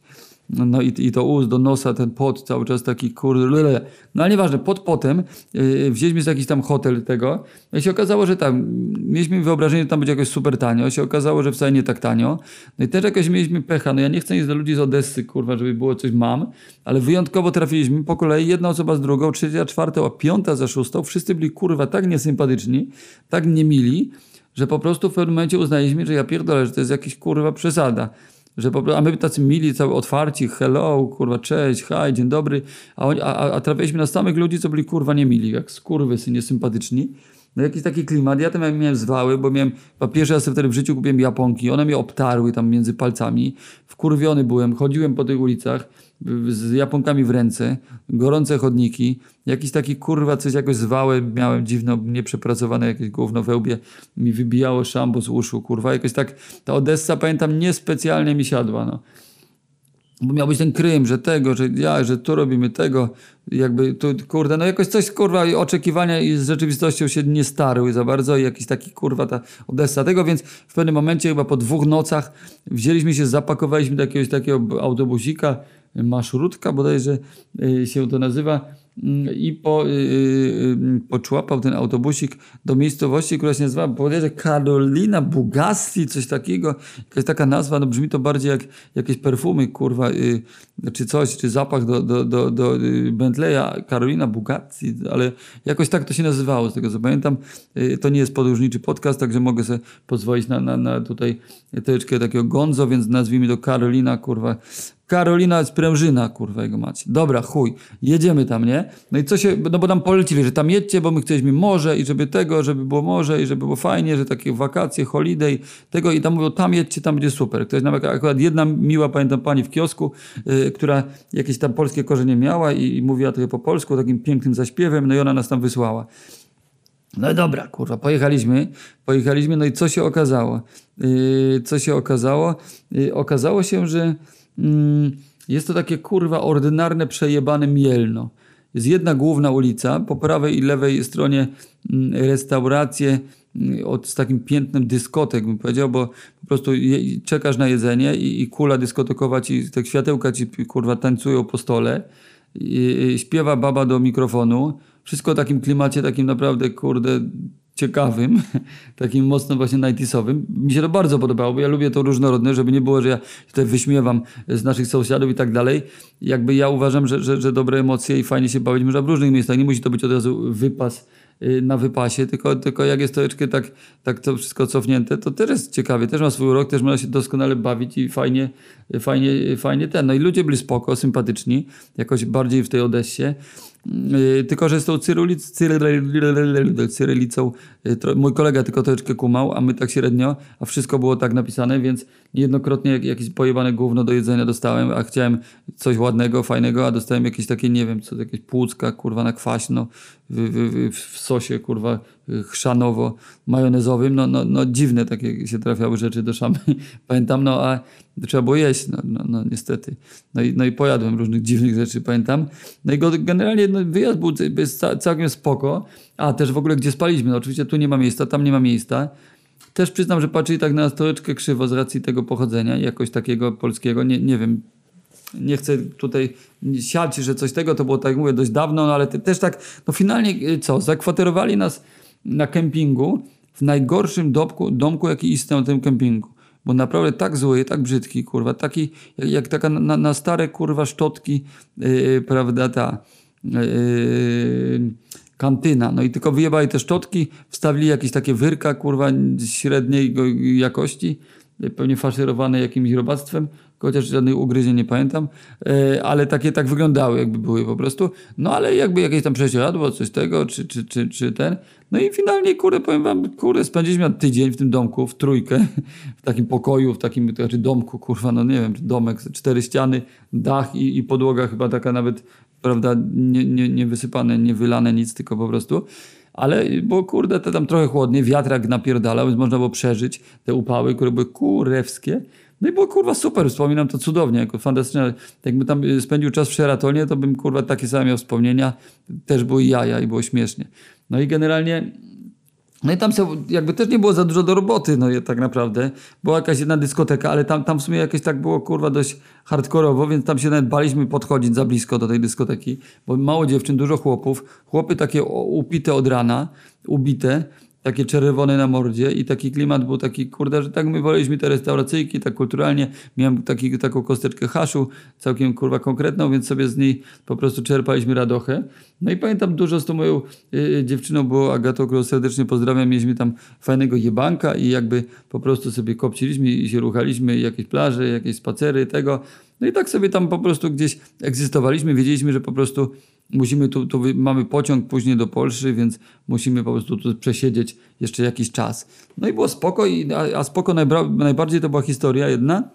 A: No, no i, i to ust do nosa, ten pot cały czas taki kurde. No ale nieważne, pod potem yy, wzięliśmy z jakiś tam hotel tego. I się okazało, że tam mieliśmy wyobrażenie, że tam będzie jakoś super tanio. Się okazało, że wcale nie tak tanio. No i też jakoś mieliśmy pecha. No ja nie chcę nic do ludzi z Odessy, kurwa, żeby było coś mam, ale wyjątkowo trafiliśmy po kolei, jedna osoba z drugą, trzecia, czwarta, a piąta za szóstą. Wszyscy byli kurwa tak niesympatyczni, tak niemili, że po prostu w pewnym momencie uznaliśmy, że ja pierdolę, że to jest jakiś kurwa przesada że po a my tacy mili, cały otwarci, hello, kurwa, cześć, hi, dzień dobry, a, oni, a, a trafiliśmy na samych ludzi, co byli kurwa niemili, jak skurwysy, niesympatyczni. No jakiś taki klimat. Ja tam miałem zwały, bo miałem, po pierwszy raz wtedy w życiu kupiłem japonki, one mnie obtarły tam między palcami. Wkurwiony byłem, chodziłem po tych ulicach z japonkami w ręce, gorące chodniki, jakiś taki kurwa coś jakoś zwały, miałem dziwno, nieprzepracowane jakieś gówno we łbie, mi wybijało szambo z uszu, kurwa, jakoś tak, ta Odessa, pamiętam, niespecjalnie mi siadła, no bo miał być ten Krym, że tego, że ja, że tu robimy tego, jakby tu, kurde, no jakoś coś, kurwa, oczekiwania i z rzeczywistością się nie starły za bardzo i jakiś taki, kurwa, ta Odessa. Tego, więc w pewnym momencie chyba po dwóch nocach wzięliśmy się, zapakowaliśmy do jakiegoś takiego autobusika, maszrutka bodajże y, się to nazywa, i po, yy, poczłapał ten autobusik do miejscowości, która się nazywa, bodajże Karolina Bugasti, coś takiego, jakaś taka nazwa, no brzmi to bardziej jak jakieś perfumy, kurwa, yy, czy coś, czy zapach do, do, do, do y, Bentleya, Karolina Bugatti, ale jakoś tak to się nazywało, z tego co pamiętam. Yy, to nie jest podróżniczy podcast, także mogę sobie pozwolić na, na, na tutaj troszeczkę takiego gonzo, więc nazwijmy to Karolina, kurwa, Karolina Sprężyna, kurwa jego macie. Dobra, chuj, jedziemy tam, nie? No i co się, no bo nam polecili, że tam jedźcie, bo my chcieliśmy morze i żeby tego, żeby było morze i żeby było fajnie, że takie wakacje, holiday, tego i tam mówią, tam jedźcie, tam będzie super. Ktoś nam akurat jedna miła, pamiętam pani w kiosku, yy, która jakieś tam polskie korzenie miała i, i mówiła trochę po polsku, takim pięknym zaśpiewem, no i ona nas tam wysłała. No dobra, kurwa, pojechaliśmy, pojechaliśmy, no i co się okazało? Yy, co się okazało? Yy, okazało się, że jest to takie kurwa ordynarne, przejebane Mielno. Jest jedna główna ulica, po prawej i lewej stronie mm, restauracje mm, od, z takim piętnem dyskotek, bym powiedział, bo po prostu je, czekasz na jedzenie i, i kula dyskotekowa ci, te światełka ci kurwa tańcują po stole, i, i śpiewa baba do mikrofonu, wszystko w takim klimacie, takim naprawdę, kurde, ciekawym, takim mocno właśnie 90 Mi się to bardzo podobało, bo ja lubię to różnorodne, żeby nie było, że ja tutaj wyśmiewam z naszych sąsiadów i tak dalej. Jakby ja uważam, że, że, że dobre emocje i fajnie się bawić można w różnych miejscach. Nie musi to być od razu wypas y, na wypasie, tylko, tylko jak jest troszeczkę tak, tak to wszystko cofnięte, to też jest ciekawie, też ma swój urok, też można się doskonale bawić i fajnie, fajnie, fajnie ten. No i ludzie byli spoko, sympatyczni, jakoś bardziej w tej Odessie. Yy, tylko, że z tą cyrylic, cyrylicą yy, mój kolega tylko troszeczkę kumał, a my tak średnio, a wszystko było tak napisane, więc niejednokrotnie jakieś pojebane gówno do jedzenia dostałem, a chciałem coś ładnego, fajnego, a dostałem jakieś takie, nie wiem, co jakieś płucka, kurwa na kwaśno, w, w, w sosie, kurwa chrzanowo majonezowym, no, no, no dziwne takie się trafiały rzeczy do szamy. Pamiętam, no a trzeba było jeść, no, no, no niestety. No i, no i pojadłem różnych dziwnych rzeczy, pamiętam. No i generalnie no, wyjazd był całkiem spoko, a też w ogóle gdzie spaliśmy, no oczywiście tu nie ma miejsca, tam nie ma miejsca. Też przyznam, że patrzyli tak na troszeczkę krzywo z racji tego pochodzenia, jakoś takiego polskiego, nie, nie wiem, nie chcę tutaj siać, że coś tego, to było tak jak mówię dość dawno, no ale też tak, no finalnie y, co, zakwaterowali nas na kempingu w najgorszym domku, domku jaki istniał na tym kempingu. Bo naprawdę tak zły, tak brzydki, kurwa, taki jak, jak taka na, na, stare, kurwa, szczotki, yy, prawda, ta yy, kantyna. No i tylko wyjebali te szczotki, wstawili jakieś takie wyrka, kurwa, średniej jakości, pewnie faszerowane jakimś robactwem, chociaż żadnych ugryzień nie pamiętam, e, ale takie tak wyglądały, jakby były po prostu. No ale jakby jakieś tam prześcieradło, coś tego, czy, czy, czy, czy ten. No i finalnie, kurde, powiem wam, kurde, spędziliśmy tydzień w tym domku, w trójkę, w takim pokoju, w takim, to znaczy domku, kurwa, no nie wiem, domek, cztery ściany, dach i, i podłoga chyba taka nawet, prawda, nie, nie, nie wysypane, nie wylane, nic, tylko po prostu ale bo kurde, to tam trochę chłodnie, wiatrak napierdalał, więc można było przeżyć te upały, które były kurewskie. No i było kurwa super, wspominam to cudownie, jako fantastyczne. Jakbym tam y, spędził czas w Sheratonie, to bym kurwa takie same miał wspomnienia. Też były jaja i było śmiesznie. No i generalnie no i tam jakby też nie było za dużo do roboty, no tak naprawdę. Była jakaś jedna dyskoteka, ale tam, tam w sumie jakieś tak było kurwa dość hardkorowo, więc tam się nawet baliśmy podchodzić za blisko do tej dyskoteki, bo mało dziewczyn, dużo chłopów. Chłopy takie upite od rana, ubite takie czerwone na mordzie i taki klimat był taki, kurde, że tak my woleliśmy te restauracyjki, tak kulturalnie. Miałem taki, taką kosteczkę haszu, całkiem kurwa konkretną, więc sobie z niej po prostu czerpaliśmy radochę. No i pamiętam dużo z tą moją y, dziewczyną było Agatą, którą serdecznie pozdrawiam. Mieliśmy tam fajnego jebanka i jakby po prostu sobie kopciliśmy i się ruchaliśmy, jakieś plaże, jakieś spacery, tego. No i tak sobie tam po prostu gdzieś egzystowaliśmy. Wiedzieliśmy, że po prostu musimy tu, tu mamy pociąg później do Polski, więc musimy po prostu tu przesiedzieć jeszcze jakiś czas. No i było spoko, i, a, a spoko najbardziej to była historia jedna,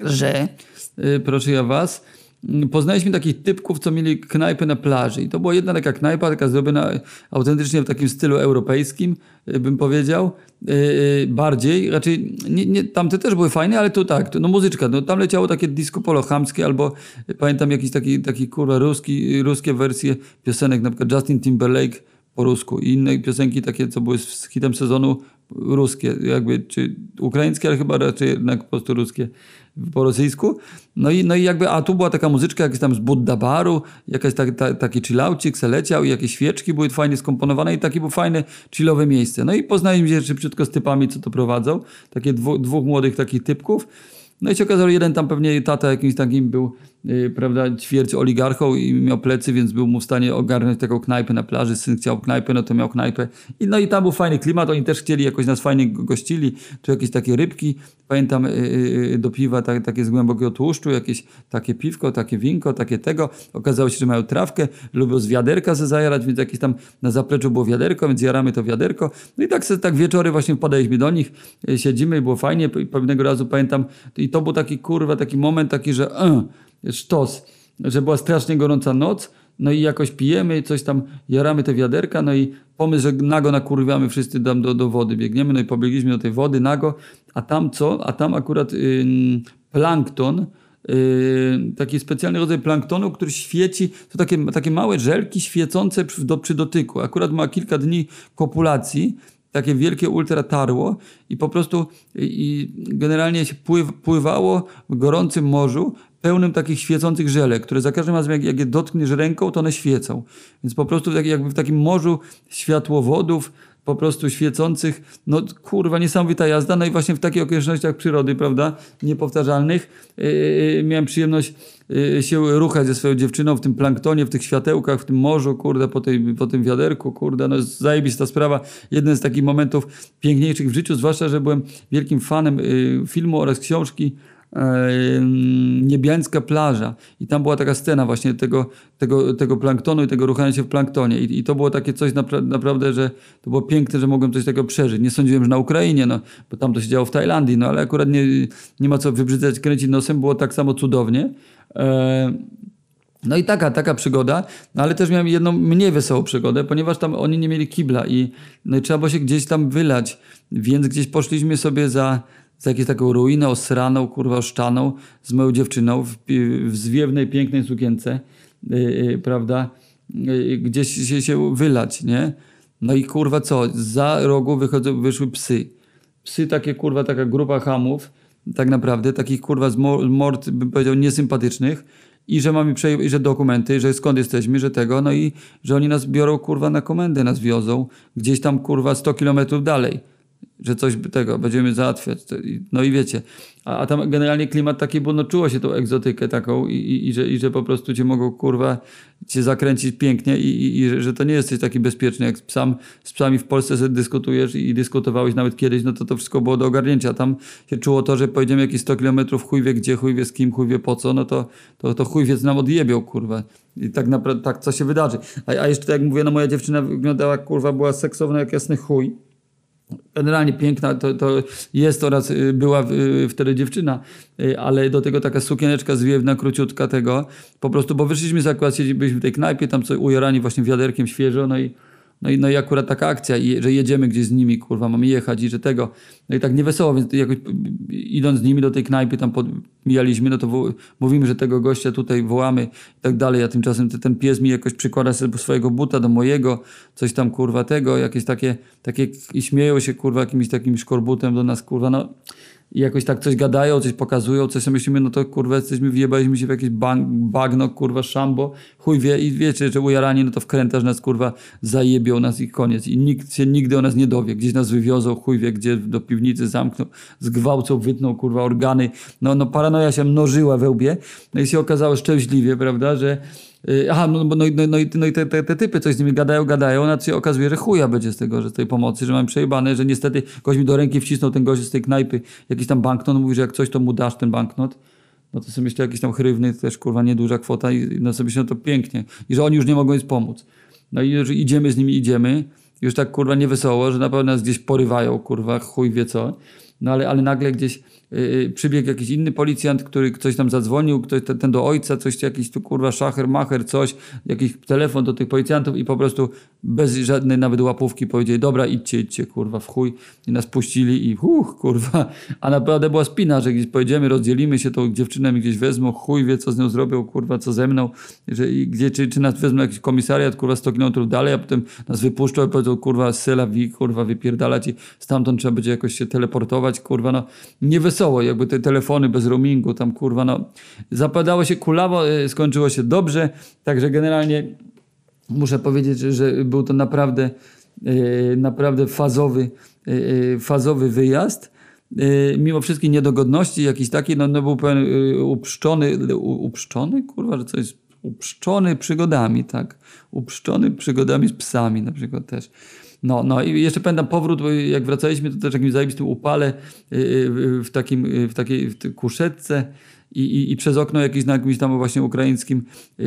A: że, yy, proszę ja was, poznaliśmy takich typków, co mieli knajpę na plaży. I to była jedna taka knajpa, taka zrobiona autentycznie w takim stylu europejskim, y, bym powiedział. Yy, bardziej, raczej nie, nie, tamte też były fajne, ale to tak, to, no muzyczka, no tam leciało takie disco polo chamskie, albo pamiętam jakiś taki, taki kurwa ruski, ruskie wersje piosenek, na przykład Justin Timberlake po rusku i inne piosenki takie, co były z hitem sezonu ruskie, jakby, czy ukraińskie, ale chyba raczej jednak po prostu ruskie po rosyjsku. No i, no i jakby, a tu była taka muzyczka jakaś tam z Budda Baru, jakaś ta, ta, taki chillaucik se leciał i jakieś świeczki były fajnie skomponowane i takie było fajne chillowe miejsce. No i poznaliśmy się szybciutko z typami, co to prowadzą. Takie dwu, dwóch młodych takich typków. No i się okazało, jeden tam pewnie tata jakimś takim był, prawda, ćwierć oligarchą i miał plecy, więc był mu w stanie ogarnąć taką knajpę na plaży. Syn chciał knajpę, no to miał knajpę. I, no i tam był fajny klimat, oni też chcieli jakoś nas fajnie gościli. Tu jakieś takie rybki, pamiętam yy, do piwa tak, takie z głębokiego tłuszczu, jakieś takie piwko, takie winko, takie tego. Okazało się, że mają trawkę, lubią z wiaderka se zajarać, więc jakieś tam na zapleczu było wiaderko, więc jaramy to wiaderko. No i tak, tak wieczory właśnie podaliśmy do nich, siedzimy i było fajnie. Pewnego razu pamiętam, i to był taki kurwa, taki moment taki, że yy, sztos, że była strasznie gorąca noc, no i jakoś pijemy, coś tam, jaramy te wiaderka, no i pomysł, że nago nakurwiamy wszyscy tam do, do wody, biegniemy, no i pobiegliśmy do tej wody nago, a tam co? A tam akurat yy, plankton, Yy, taki specjalny rodzaj planktonu, który świeci, to takie, takie małe żelki świecące przy, do, przy dotyku. Akurat ma kilka dni kopulacji, takie wielkie ultra tarło i po prostu i generalnie się pływ, pływało w gorącym morzu pełnym takich świecących żelek, które za każdym razem jak, jak je dotkniesz ręką, to one świecą. Więc po prostu tak, jakby w takim morzu światłowodów, po prostu świecących, no kurwa, niesamowita jazda, no i właśnie w takich okolicznościach przyrody, prawda, niepowtarzalnych, yy, miałem przyjemność się ruchać ze swoją dziewczyną w tym planktonie, w tych światełkach, w tym morzu, kurde, po, tej, po tym wiaderku, kurde, no zajebista sprawa, jeden z takich momentów piękniejszych w życiu, zwłaszcza, że byłem wielkim fanem yy, filmu oraz książki niebiańska plaża. I tam była taka scena właśnie tego, tego, tego planktonu i tego ruchania się w planktonie. I, i to było takie coś napra naprawdę, że to było piękne, że mogłem coś takiego przeżyć. Nie sądziłem, że na Ukrainie, no, bo tam to się działo w Tajlandii, no ale akurat nie, nie ma co wybrzydzać, kręcić nosem, było tak samo cudownie. E no i taka, taka przygoda, no ale też miałem jedną mniej wesołą przygodę, ponieważ tam oni nie mieli kibla i, no i trzeba było się gdzieś tam wylać, więc gdzieś poszliśmy sobie za, za jakąś taką ruinę osraną, kurwa oszczaną z moją dziewczyną w, w zwiewnej, pięknej sukience, yy, yy, prawda, yy, gdzieś się, się wylać, nie? No i kurwa co, za rogu wychodzą, wyszły psy. Psy takie kurwa, taka grupa hamów, tak naprawdę, takich kurwa z mord, bym powiedział, niesympatycznych i że mamy przejąć, że dokumenty, że skąd jesteśmy, że tego, no i że oni nas biorą kurwa na komendę, nas wiozą gdzieś tam kurwa 100 kilometrów dalej że coś tego będziemy załatwiać. No i wiecie, a, a tam generalnie klimat taki był, no czuło się tą egzotykę taką i, i, i, że, i że po prostu cię mogą kurwa cię zakręcić pięknie i, i, i że to nie jesteś taki bezpieczny, jak z, psam, z psami w Polsce sobie dyskutujesz i, dyskutowałeś nawet kiedyś, no to to wszystko było do ogarnięcia. Tam się czuło to, że pojedziemy jakieś 100 kilometrów, chuj wie gdzie, chuj wie z kim, chuj wie po co, no to, to, to chuj wie nam odjebiał, kurwa. I tak naprawdę, tak co się wydarzy. A, a jeszcze tak jak mówię, no moja dziewczyna wyglądała, kurwa, była seksowna jak jasny chuj generalnie piękna to, to jest oraz y, była y, wtedy dziewczyna, y, ale do tego taka sukieneczka zwiewna, króciutka tego, po prostu, bo wyszliśmy z akurat, byliśmy w tej knajpie, tam co ujarani właśnie wiaderkiem świeżo, no i no i, no i akurat taka akcja, i, że jedziemy gdzieś z nimi, kurwa, mamy jechać i że tego. No i tak nie wesoło, więc jakoś idąc z nimi do tej knajpy, tam mijaliśmy, no to wo, mówimy, że tego gościa tutaj wołamy i tak dalej, a tymczasem ten, ten pies mi jakoś przykłada swojego buta do mojego, coś tam, kurwa, tego, jakieś takie, takie i śmieją się, kurwa, jakimś takim szkorbutem do nas, kurwa, no i jakoś tak coś gadają, coś pokazują, coś sobie myślimy, no to kurwa jesteśmy, wjebaliśmy się w jakieś bagno, kurwa, szambo, chuj wie i wiecie, że ujarani, no to wkrętasz nas, kurwa, zajebią nas i koniec. I nikt się nigdy o nas nie dowie. Gdzieś nas wywiozą, chuj wie, gdzie do piwnicy zamkną, zgwałcą, wytną, kurwa, organy. No, no paranoja się mnożyła we łbie. No i się okazało szczęśliwie, prawda, że aha, no, no, no, no, i, no i te, te, te, typy coś z nimi gadają, gadają, na co się okazuje, że chuja będzie z tego, że z tej pomocy, że mam przejebane, że niestety ktoś mi do ręki wcisnął ten gość z tej knajpy, jakiś tam banknot, mówi, że jak coś, to mu dasz ten banknot. No to sobie myślę, jakiś tam chrywny, też kurwa nieduża kwota i no sobie myślę, no to pięknie. I że oni już nie mogą nic pomóc. No i że idziemy z nimi, idziemy, już tak kurwa niewesoło, że na pewno nas gdzieś porywają, kurwa, chuj wie co. No ale, ale nagle gdzieś yy, przybiegł jakiś inny policjant, który ktoś tam zadzwonił, ktoś ten, ten do ojca, coś jakiś tu kurwa szacher, macher, coś, jakiś telefon do tych policjantów i po prostu bez żadnej nawet łapówki powiedzieli, dobra idźcie, idźcie kurwa w chuj. I nas puścili i huch kurwa, a naprawdę była spina, że gdzieś pojedziemy, rozdzielimy się tą dziewczynę mi gdzieś wezmą, chuj wie co z nią zrobią, kurwa co ze mną, że gdzie, czy, czy nas wezmą jakiś komisariat, kurwa 100 km dalej, a potem nas wypuszczą i powiedzą kurwa sela wi, kurwa wypierdalać i stamtąd trzeba będzie jakoś się teleportować, kurwa no. Nie wesoło, jakby te telefony bez roamingu tam kurwa no zapadało się kulawo, y, skończyło się dobrze, także generalnie muszę powiedzieć, że był to naprawdę, e, naprawdę fazowy, e, fazowy wyjazd. Mimo wszystkich niedogodności, jakiś taki, no, no był pełen uprzczony, uprzczony, kurwa, że coś uprzczony przygodami, tak. Uprzczony przygodami z psami na przykład też. No, no i jeszcze pamiętam powrót, bo jak wracaliśmy, to też jakimś zajebistym upale y, y, w, takim, y, w takiej w kuszetce i, i, i przez okno jakieś na jakimś tam właśnie ukraińskim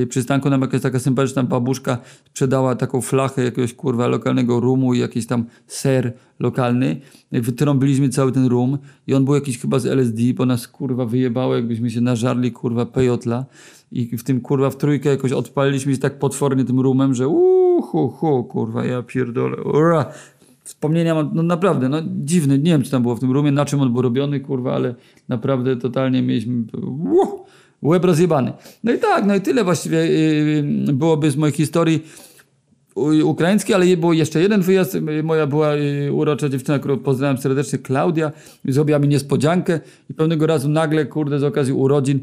A: przystanku nam jakaś taka sympatyczna babuszka sprzedała taką flachę jakiegoś kurwa lokalnego rumu i jakiś tam ser lokalny. Wytrąbiliśmy cały ten rum i on był jakiś chyba z LSD, bo nas kurwa wyjebało, jakbyśmy się nażarli kurwa pejotla i w tym kurwa w trójkę jakoś odpaliliśmy się tak potwornie tym rumem, że uhu, hu, kurwa, ja pierdolę, ura. Wspomnienia mam, no naprawdę, no dziwne, nie wiem co tam było w tym rumie, na czym on był robiony, kurwa, ale naprawdę totalnie mieliśmy uh, łeb rozjebany. No i tak, no i tyle właściwie yy, byłoby z mojej historii u- ukraińskiej, ale był jeszcze jeden wyjazd. Moja była y, urocza dziewczyna, którą pozdrawiam serdecznie, Klaudia. Zrobiła mi niespodziankę i pewnego razu nagle, kurde, z okazji urodzin,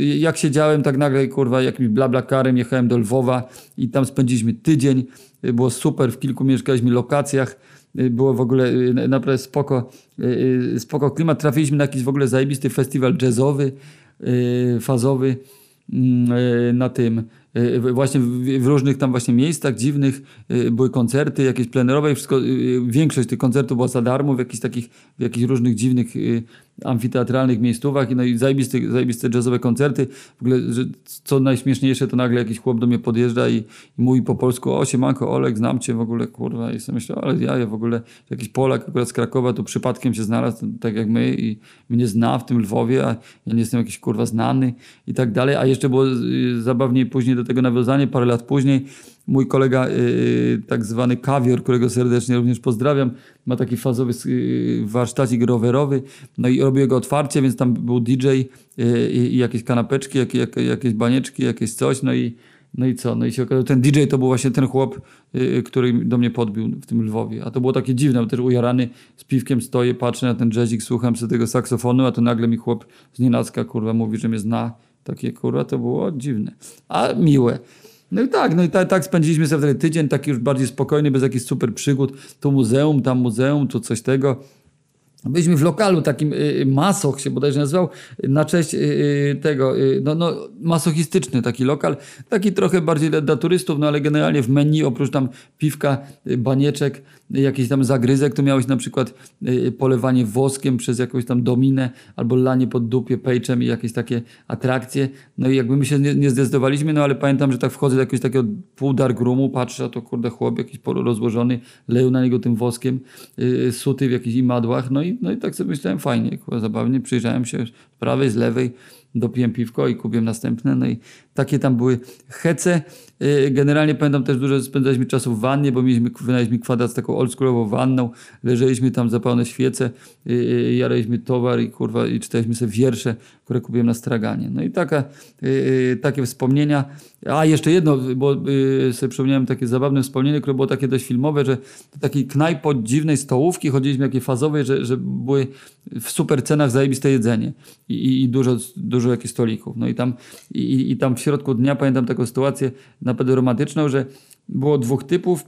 A: y, jak siedziałem, tak nagle, kurwa, jakimś blablakarem jechałem do Lwowa i tam spędziliśmy tydzień. Y, Było super, w kilku mieszkaliśmy lokacjach. Było w ogóle naprawdę spoko, spoko klimat. Trafiliśmy na jakiś w ogóle zajebisty festiwal jazzowy, fazowy mm, na tym właśnie w, różnych tam właśnie miejscach dziwnych y, były koncerty jakieś plenerowe i wszystko, y, większość tych koncertów była za darmo w jakichś takich, w jakichś różnych dziwnych y, amfiteatralnych miejscówach i no i zajebiste, zajebiste jazzowe koncerty. W ogóle, że co najśmieszniejsze, to nagle jakiś chłop do mnie podjeżdża i, i mówi po polsku, o siemanko Olek, znam cię w ogóle, kurwa. I sobie myślę, ale ja, ja w ogóle, jakiś Polak akurat z Krakowa tu przypadkiem się znalazł, tak jak my i mnie zna w tym Lwowie, a ja nie jestem jakiś kurwa znany i tak dalej. A jeszcze było zabawniej później do tego nawiązanie, parę lat później, mój kolega, y, tak zwany kawior, którego serdecznie również pozdrawiam, ma taki fazowy y, warsztacik rowerowy, no i robił jego otwarcie, więc tam był DJ y, i, jakieś kanapeczki, jak, jak, jakieś banieczki, jakieś coś, no i, no i co? No i się okazało, ten DJ to był właśnie ten chłop, y, który do mnie podbił w tym Lwowie. A to było takie dziwne, bo też ujarany z piwkiem stoję, patrzę na ten jazzik, słucham sobie tego saksofonu, a to nagle mi chłop z nienacka, kurwa, mówi, że mnie zna. Takie, kurwa, to było dziwne. A miłe. No i tak, no i tak, tak spędziliśmy sobie wtedy tydzień, taki już bardziej spokojny, bez jakichś super przygód. Tu muzeum, tam muzeum, tu coś tego. Byliśmy w lokalu takim y, Masoch się bodajże nazywał, na cześć y, y, tego, y, no, no masochistyczny taki lokal, taki trochę bardziej dla, dla turystów, no ale generalnie w menu oprócz tam piwka, y, banieczek, y, jakiś tam zagryzek, to miałeś na przykład y, polewanie woskiem przez jakąś tam dominę albo lanie pod dupie pejczem i jakieś takie atrakcje. No i jakby my się nie, nie zdecydowaliśmy, no ale pamiętam, że tak wchodzę do jakiegoś takiego pół dark roomu, patrzę, a to kurde chłop jakiś rozłożony, leją na niego tym woskiem, yy, suty w jakichś imadłach, no i, no i tak sobie myślałem, fajnie, kurwa, zabawnie, przyjrzałem się z prawej, z lewej, dopiłem piwko i kupiłem następne, no i takie tam były hece. Yy, Generalnie pamiętam też dużo spędzaliśmy czasu w wannie, bo mieliśmy, wynaleźliśmy kwadrat z taką oldschoolową wanną, leżeliśmy tam zapalone świece, yy, yy, jaraliśmy towar i kurwa i czytaliśmy sobie wiersze, które kupiłem na straganie. No i taka, takie wspomnienia. A jeszcze jedno, bo sobie przypomniałem takie zabawne wspomnienie, które było takie dość filmowe, że do takiej knajp od dziwnej stołówki chodziliśmy jakiej fazowej, że, że były w super cenach zajebiste jedzenie i, i, dużo, dużo jakichś stolików. No i tam, i, i tam środku dnia pamiętam taką sytuację naprawdę romantyczną, że było dwóch typów,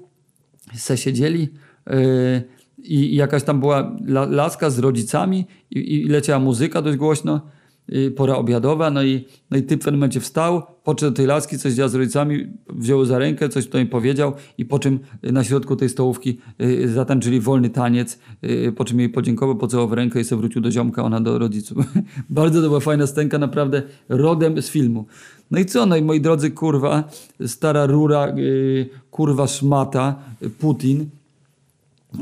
A: se siedzieli yy, i jakaś tam była la, laska z rodzicami i, i leciała muzyka dość głośno, yy, pora obiadowa, no i, no i typ w pewnym momencie wstał, podszedł do tej laski, coś działo z rodzicami, wziął za rękę, coś tutaj powiedział i po czym yy, na środku tej stołówki yy, zatańczyli wolny taniec, yy, po czym jej podziękował, pocałował w rękę i sobie wrócił do ziomka, ona do rodziców. Bardzo to była fajna scenka, naprawdę rodem z filmu. No i co, no i moi drodzy, kurwa, stara rura, yy, kurwa szmata, yy, Putin,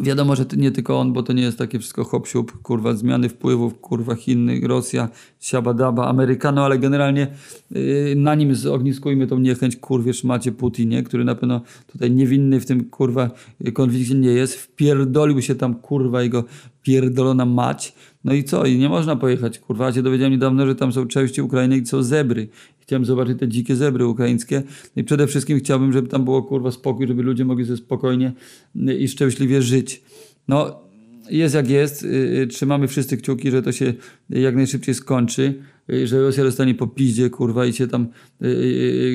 A: Wiadomo, że nie tylko on, bo to nie jest takie wszystko hop kurwa, zmiany wpływów, kurwa, Chiny, Rosja, siabadaba, Amerykano, ale generalnie yy, na nim zogniskujmy tą niechęć, kurwie, szmacie Putinie, który na pewno tutaj niewinny w tym, kurwa, konflikcie nie jest. Wpierdolił się tam, kurwa, jego pierdolona mać. No i co? I nie można pojechać, kurwa. Ja się dowiedziałem niedawno, że tam są części Ukrainy i są zebry. Chciałem zobaczyć te dzikie zebry ukraińskie. I przede wszystkim chciałbym, żeby tam było, kurwa, spokój, żeby ludzie mogli sobie spokojnie y, i szczęśliwie żyć. No, jest jak jest. y, y, Trzymamy wszyscy kciuki, że to się jak najszybciej skończy. Że Rosja dostanie po piździe, kurwa, i się tam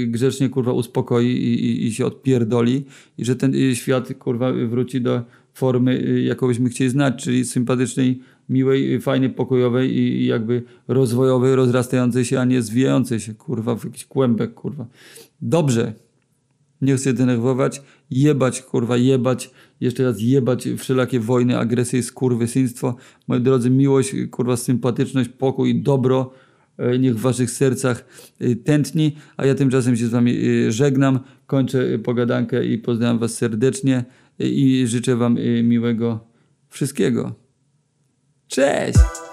A: grzecznie, kurwa, uspokoi i, i, i się odpierdoli. I że ten świat, kurwa, wróci do formy, jaką byśmy chcieli znać, czyli sympatycznej, miłej, fajnej, pokojowej i jakby rozwojowej, rozrastającej się, a nie zwijającej się, kurwa, w jakiś kłębek, kurwa. Dobrze. Nie chcę denerwować. Jebać, kurwa, jebać. Jeszcze raz jebać wszelakie wojny, agresję i skurwysyństwo. Moi drodzy, miłość, kurwa, sympatyczność, pokój i dobro e, niech w waszych sercach e, tętni, a ja tymczasem się z wami e, żegnam, kończę pogadankę i pozdrawiam was serdecznie i życzę wam miłego wszystkiego. Cześć!